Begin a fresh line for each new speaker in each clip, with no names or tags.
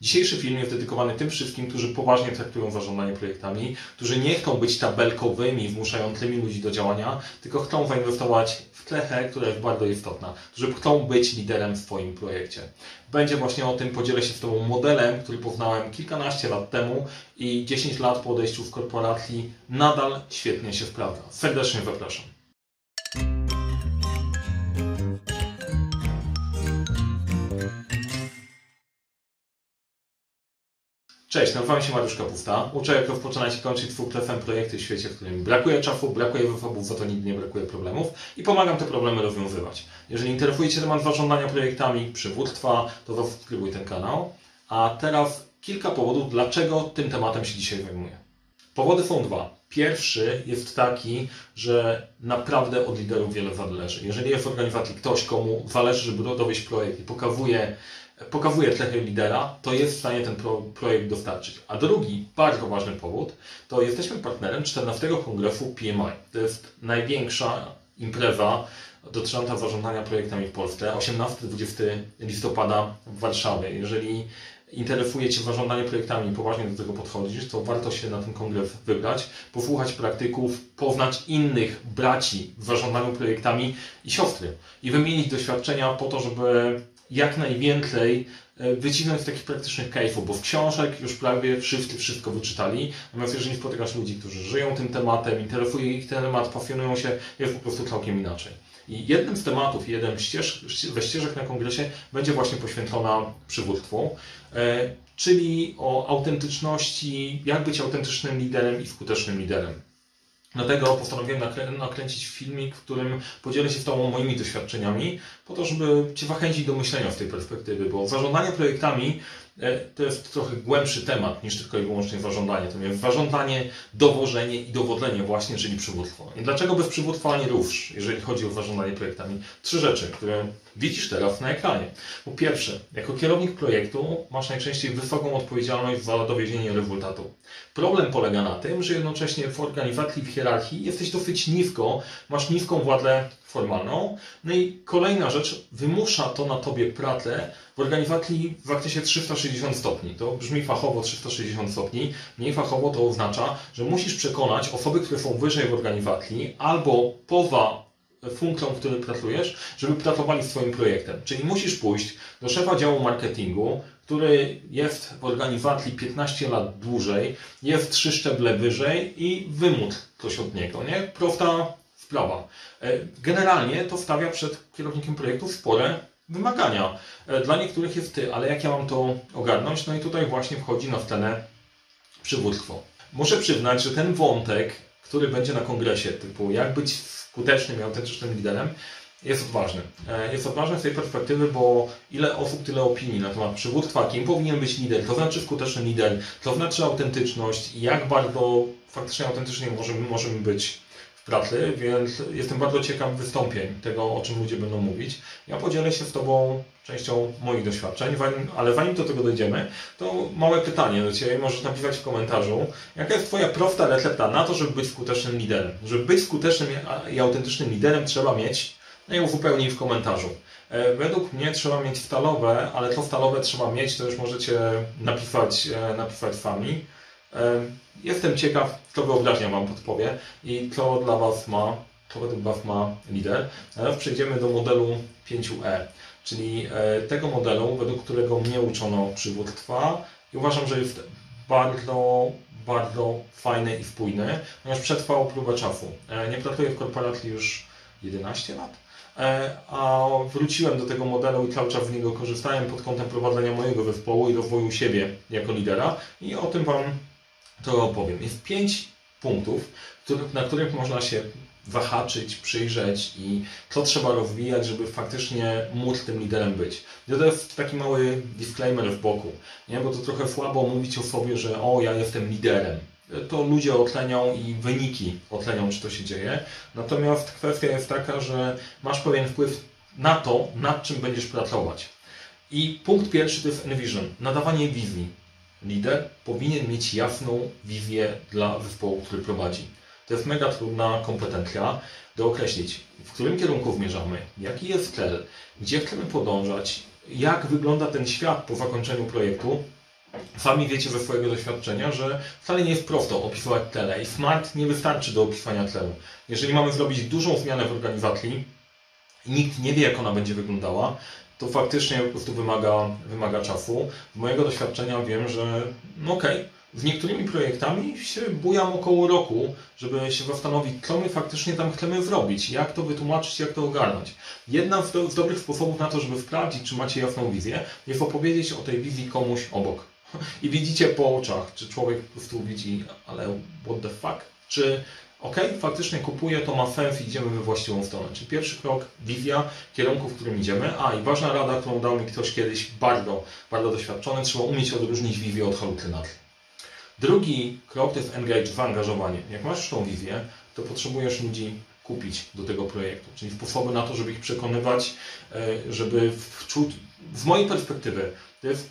Dzisiejszy film jest dedykowany tym wszystkim, którzy poważnie traktują zarządzanie projektami, którzy nie chcą być tabelkowymi, wmuszającymi ludzi do działania, tylko chcą zainwestować w cechę, która jest bardzo istotna, którzy chcą być liderem w swoim projekcie. Będzie właśnie o tym, podzielę się z Tobą modelem, który poznałem kilkanaście lat temu i 10 lat po odejściu z korporacji nadal świetnie się sprawdza. Serdecznie zapraszam. Cześć, nazywam się Mariusz Kapusta. Uczę jak rozpoczynać i kończyć twój FM projekty w świecie, w którym brakuje czasu, brakuje wyfobów, za to nigdy nie brakuje problemów i pomagam te problemy rozwiązywać. Jeżeli interesuje Cię temat zarządzania projektami, przywództwa, to zasubskrybuj ten kanał. A teraz kilka powodów, dlaczego tym tematem się dzisiaj zajmuję. Powody są dwa. Pierwszy jest taki, że naprawdę od liderów wiele zależy. Jeżeli jest w organizacji ktoś, komu zależy, żeby dowieść projekt i pokazuje, pokazuje cechy lidera, to jest w stanie ten pro, projekt dostarczyć. A drugi, bardzo ważny powód, to jesteśmy partnerem 14 kongresu PMI. To jest największa impreza dotycząca zarządzania projektami w Polsce. 18-20 listopada w Warszawie. Jeżeli interesuje Cię zarządzanie projektami i poważnie do tego podchodzisz, to warto się na ten kongres wybrać, posłuchać praktyków, poznać innych braci w zarządzaniu projektami i siostry i wymienić doświadczenia po to, żeby jak najwięcej e, wyciągnąć z takich praktycznych case'ów, bo w książek już prawie wszyscy wszystko wyczytali, natomiast jeżeli spotykasz ludzi, którzy żyją tym tematem, interesuje ich ten temat, pasjonują się, jest po prostu całkiem inaczej. I jednym z tematów, jeden ścież, ze ścieżek na kongresie będzie właśnie poświęcona przywództwu, e, czyli o autentyczności, jak być autentycznym liderem i skutecznym liderem. Dlatego postanowiłem nakrę nakręcić filmik, w którym podzielę się z Tobą moimi doświadczeniami, po to, żeby Cię zachęcić do myślenia z tej perspektywy, bo zarządzanie projektami to jest trochę głębszy temat niż tylko i wyłącznie zarządzanie. To jest zarządzanie, dowożenie i dowodzenie właśnie, czyli przywództwo. I dlaczego bez przywództwa nie rusz, jeżeli chodzi o zarządzanie projektami? Trzy rzeczy, które widzisz teraz na ekranie. Po pierwsze, jako kierownik projektu masz najczęściej wysoką odpowiedzialność za dowiezienie rezultatu. Problem polega na tym, że jednocześnie w organizacji, w hierarchii jesteś dosyć nisko, masz niską władzę formalną. No i kolejna rzecz, wymusza to na tobie pracę w organizacji w zakresie 360 stopni. To brzmi fachowo 360 stopni. Mniej fachowo to oznacza, że musisz przekonać osoby, które są wyżej w organizacji albo poza funkcją, w której pracujesz, żeby pracowali z Twoim projektem. Czyli musisz pójść do szefa działu marketingu, który jest w organizacji 15 lat dłużej, jest trzy szczeble wyżej i wymóc coś od niego, nie? Prosta sprawa. E, generalnie to stawia przed kierownikiem projektu spore wymagania. E, dla niektórych jest ty, ale jak ja mam to ogarnąć? No i tutaj właśnie wchodzi na scenę przywództwo. Muszę przyznać, że ten wątek, który będzie na kongresie, typu jak być skutecznym i autentycznym liderem, jest ważny. E, jest ważny z tej perspektywy, bo ile osób, tyle opinii na temat przywództwa, kim powinien być lider, to znaczy skuteczny lider, to znaczy autentyczność jak bardzo faktycznie autentycznie możemy, możemy być pracy, więc jestem bardzo ciekaw wystąpień tego, o czym ludzie będą mówić. Ja podzielę się z Tobą częścią moich doświadczeń, ale zanim do tego dojdziemy, to małe pytanie do Ciebie, możesz napisać w komentarzu, jaka jest Twoja prosta recepta na to, żeby być skutecznym liderem. Żeby być skutecznym i autentycznym liderem trzeba mieć no i uzupełnij w komentarzu. E, według mnie trzeba mieć stalowe, ale to stalowe trzeba mieć, to już możecie napisać, e, napisać sami. E, jestem ciekaw, co wyobraźnia Wam podpowie i co dla Was ma, co według Was ma lider. Teraz przejdziemy do modelu 5E, czyli tego modelu, według którego mnie uczono przywództwa i uważam, że jest bardzo, bardzo fajny i spójny, ponieważ przetrwał próbę czasu. Nie pracuję w korporacji już 11 lat E, a wróciłem do tego modelu i cały czas z niego korzystałem pod kątem prowadzenia mojego zespołu i rozwoju siebie jako lidera i o tym Wam to opowiem. Jest pięć punktów, na których można się wahaczyć, przyjrzeć i co trzeba rozwijać, żeby faktycznie móc tym liderem być. I to jest taki mały disclaimer w boku, nie? bo to trochę słabo mówić o sobie, że o, ja jestem liderem to ludzie ocenią i wyniki ocenią, czy to się dzieje. Natomiast kwestia jest taka, że masz pewien wpływ na to, nad czym będziesz pracować. I punkt pierwszy to jest envision, nadawanie wizji. Lider powinien mieć jasną wizję dla zespołu, który prowadzi. To jest mega trudna kompetencja do określić, w którym kierunku zmierzamy, jaki jest cel, gdzie chcemy podążać, jak wygląda ten świat po zakończeniu projektu Sami wiecie ze swojego doświadczenia, że wcale nie jest prosto opisywać tlele i smart nie wystarczy do opisywania tlenu. Jeżeli mamy zrobić dużą zmianę w organizacji nikt nie wie, jak ona będzie wyglądała, to faktycznie po prostu wymaga, wymaga czasu. Z mojego doświadczenia wiem, że no okej, okay, z niektórymi projektami się bujam około roku, żeby się zastanowić, co my faktycznie tam chcemy zrobić, jak to wytłumaczyć, jak to ogarnąć. Jedna z, do, z dobrych sposobów na to, żeby sprawdzić, czy macie jasną wizję, jest opowiedzieć o tej wizji komuś obok. I widzicie po oczach, czy człowiek po prostu widzi, ale what the fuck? Czy ok, faktycznie kupuję, to ma sens, idziemy we właściwą stronę. Czyli pierwszy krok, wizja, kierunku, w którym idziemy. A i ważna rada, którą dał mi ktoś kiedyś bardzo, bardzo doświadczony, trzeba umieć odróżnić wizję od halucynacji. Drugi krok to jest engage, zaangażowanie. Jak masz tą wizję, to potrzebujesz ludzi kupić do tego projektu, czyli sposoby na to, żeby ich przekonywać, e, żeby wczuć, z mojej perspektywy, to jest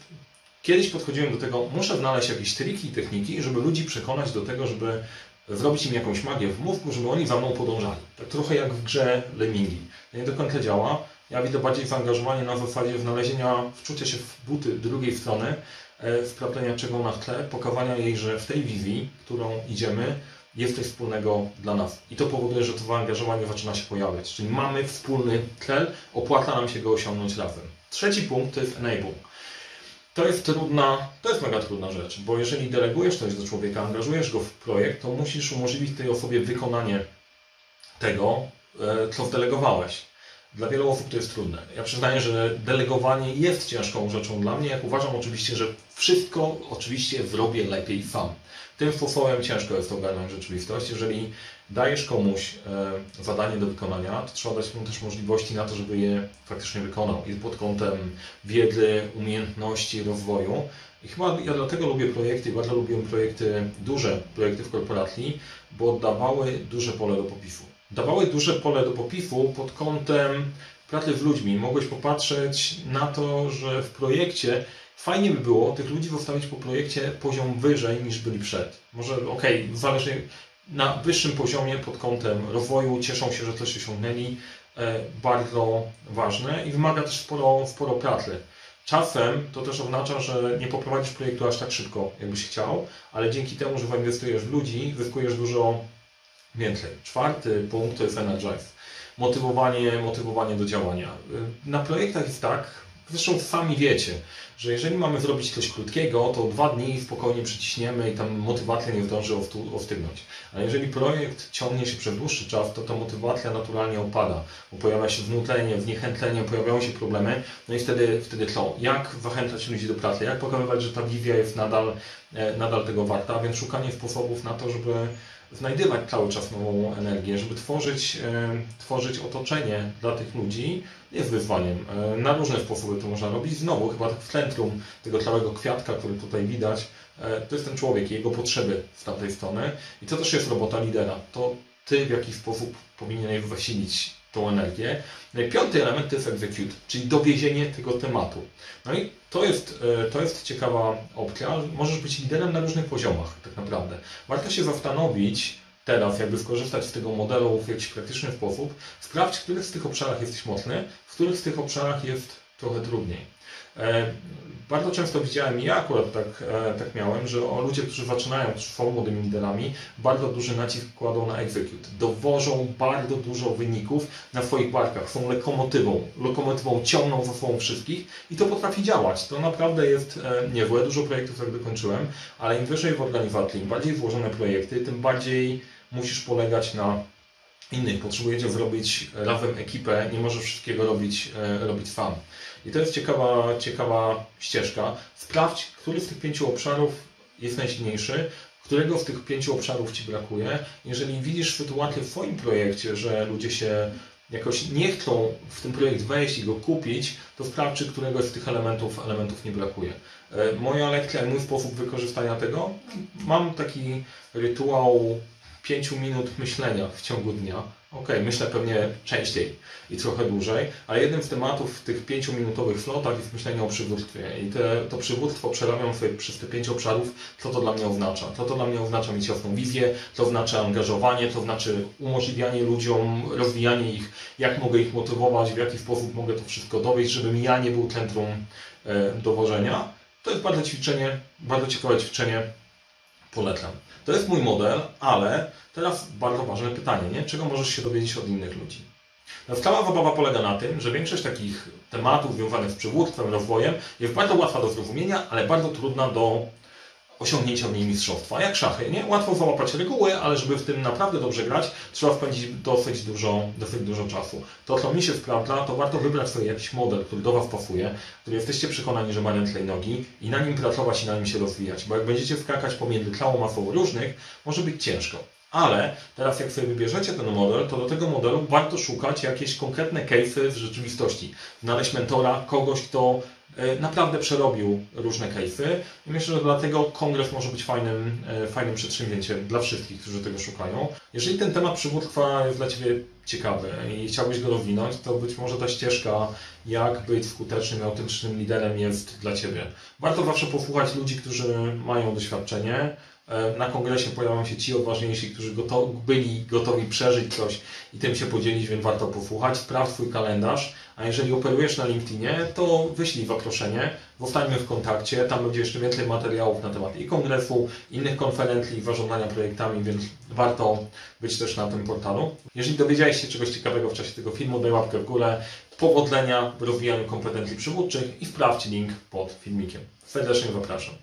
Kiedyś podchodziłem do tego, muszę znaleźć jakieś triki i techniki, żeby ludzi przekonać do tego, żeby zrobić im jakąś magię w mózgu, żeby oni za mną podążali. Tak trochę jak w grze Lemmingi. To nie do końca działa. Ja widzę bardziej zaangażowanie na zasadzie znalezienia, wczucia się w buty drugiej strony, e, sprawdzenia czego na tle, pokazania jej, że w tej wizji, którą idziemy, jest coś wspólnego dla nas. I to powoduje, że to zaangażowanie zaczyna się pojawiać. Czyli mamy wspólny cel, opłaca nam się go osiągnąć razem. Trzeci punkt to jest enable. To jest trudna, to jest mega trudna rzecz, bo jeżeli delegujesz coś do człowieka, angażujesz go w projekt, to musisz umożliwić tej osobie wykonanie tego, e, co zdelegowałeś. Dla wielu osób to jest trudne. Ja przyznaję, że delegowanie jest ciężką rzeczą dla mnie, jak uważam oczywiście, że wszystko oczywiście zrobię lepiej sam. Tym sposobem ciężko jest ogarnąć rzeczywistość. Jeżeli dajesz komuś e, zadanie do wykonania, to trzeba dać mu też możliwości na to, żeby je faktycznie wykonał. I pod kątem wiedzy, umiejętności, rozwoju. I chyba ja dlatego lubię projekty, bardzo lubię projekty, duże projekty w korporacji, bo dawały duże pole do popisu. Dawały duże pole do popisu pod kątem pracy z ludźmi. Mogłeś popatrzeć na to, że w projekcie fajnie by było tych ludzi zostawić po projekcie poziom wyżej niż byli przed. Może okej, okay, zależy na wyższym poziomie pod kątem rozwoju, cieszą się, że coś osiągnęli, e, bardzo ważne i wymaga też sporo, sporo pracy. Czasem to też oznacza, że nie poprowadzisz projektu aż tak szybko, jakbyś chciał, ale dzięki temu, że zainwestujesz w ludzi, zyskujesz dużo więcej. Czwarty punkt to jest energize. Motywowanie, motywowanie do działania. Na projektach jest tak, zresztą sami wiecie, że jeżeli mamy zrobić coś krótkiego, to dwa dni spokojnie przyciśniemy i tam motywacja nie zdąży ostygnąć. Ale jeżeli projekt ciągnie się przez dłuższy czas, to ta motywacja naturalnie opada, bo pojawia się znutlenie, zniechętlenie, pojawiają się problemy, no i wtedy, wtedy co? Jak zachęcać ludzi do pracy? Jak pokazywać, że ta wizja jest nadal, e, nadal tego warta? Więc szukanie sposobów na to, żeby znajdywać cały czas nową energię, żeby tworzyć, e, tworzyć otoczenie dla tych ludzi jest wyzwaniem. E, na różne sposoby to można robić. Znowu, chyba tak w centrum tego całego kwiatka, który tutaj widać, e, to jest ten człowiek i jego potrzeby z tamtej strony. I to też jest robota lidera. To ty w jakiś sposób powinieneś zasilić tą energię. No piąty element to jest execute, czyli dowiezienie tego tematu. No i to jest, e, to jest ciekawa opcja. Możesz być liderem na różnych poziomach, tak naprawdę. Warto się zastanowić teraz, jakby skorzystać z tego modelu w jakiś praktyczny sposób, sprawdź, w których z tych obszarach jesteś mocny, w których z tych obszarach jest trochę trudniej. E, bardzo często widziałem, ja akurat tak, e, tak miałem, że ludzie, którzy zaczynają, którzy młodymi liderami, bardzo duży nacisk kładą na execute. Dowożą bardzo dużo wyników na swoich barkach, są lokomotywą. Lokomotywą ciągną za sobą wszystkich i to potrafi działać. To naprawdę jest e, niezłe. Dużo projektów tak dokończyłem, ale im wyżej w organizacji, im bardziej złożone projekty, tym bardziej musisz polegać na innych. Potrzebujecie zrobić razem ekipę, nie możesz wszystkiego robić, robić sam. I to jest ciekawa, ciekawa ścieżka. Sprawdź, który z tych pięciu obszarów jest najsilniejszy, którego z tych pięciu obszarów Ci brakuje. Jeżeli widzisz sytuację w swoim projekcie, że ludzie się jakoś nie chcą w ten projekt wejść i go kupić, to sprawdź, czy któregoś z tych elementów, elementów nie brakuje. E, moja lekcja, mój sposób wykorzystania tego, mam taki rytuał 5 minut myślenia w ciągu dnia. Ok, myślę pewnie częściej i trochę dłużej, ale jednym z tematów w tych 5-minutowych flotach jest myślenie o przywództwie. I te, to przywództwo przerabiam sobie przez te pięć obszarów, co to dla mnie oznacza. Co to dla mnie oznacza mieć jasną wizję, co znaczy angażowanie, co znaczy umożliwianie ludziom, rozwijanie ich, jak mogę ich motywować, w jaki sposób mogę to wszystko dowieść, żebym ja nie był centrum e, dowożenia To jest bardzo ćwiczenie, bardzo ciekawe ćwiczenie, polecam. To jest mój model, ale teraz bardzo ważne pytanie, nie? czego możesz się dowiedzieć od innych ludzi? No, Cała zabawa polega na tym, że większość takich tematów związanych z przywództwem, rozwojem jest bardzo łatwa do zrozumienia, ale bardzo trudna do osiągnięcia w niej mistrzostwa. Jak szachy, nie? Łatwo załapać reguły, ale żeby w tym naprawdę dobrze grać, trzeba spędzić dosyć dużo, dosyć dużo czasu. To, co mi się sprawdza, to warto wybrać sobie jakiś model, który do Was pasuje, który jesteście przekonani, że ma ręce nogi i na nim pracować i na nim się rozwijać. Bo jak będziecie skakać pomiędzy całą masą różnych, może być ciężko. Ale teraz jak sobie wybierzecie ten model, to do tego modelu warto szukać jakieś konkretne case'y w rzeczywistości. Znaleźć mentora, kogoś, kto naprawdę przerobił różne case'y i myślę, że dlatego kongres może być fajnym, e, fajnym przedsięwzięciem dla wszystkich, którzy tego szukają. Jeżeli ten temat przywództwa jest dla Ciebie ciekawy i chciałbyś go rozwinąć, to być może ta ścieżka, jak być skutecznym, autentycznym liderem jest dla Ciebie. Warto zawsze posłuchać ludzi, którzy mają doświadczenie, E, Na kongresie pojawią się ci odważniejsi, którzy goto byli gotowi przeżyć coś i tym się podzielić, więc warto posłuchać. Sprawdź swój kalendarz, a jeżeli operujesz na LinkedInie, to wyślij zaproszenie, zostańmy w kontakcie. Tam będzie jeszcze więcej materiałów na temat i kongresu, innych konferencji, zarządzania projektami, więc warto być też na tym portalu. Jeżeli dowiedziałeś się czegoś ciekawego w czasie tego filmu, daj łapkę w górę. Powodzenia w rozwijaniu kompetencji przywódczych i sprawdź link pod filmikiem. Serdecznie zapraszam.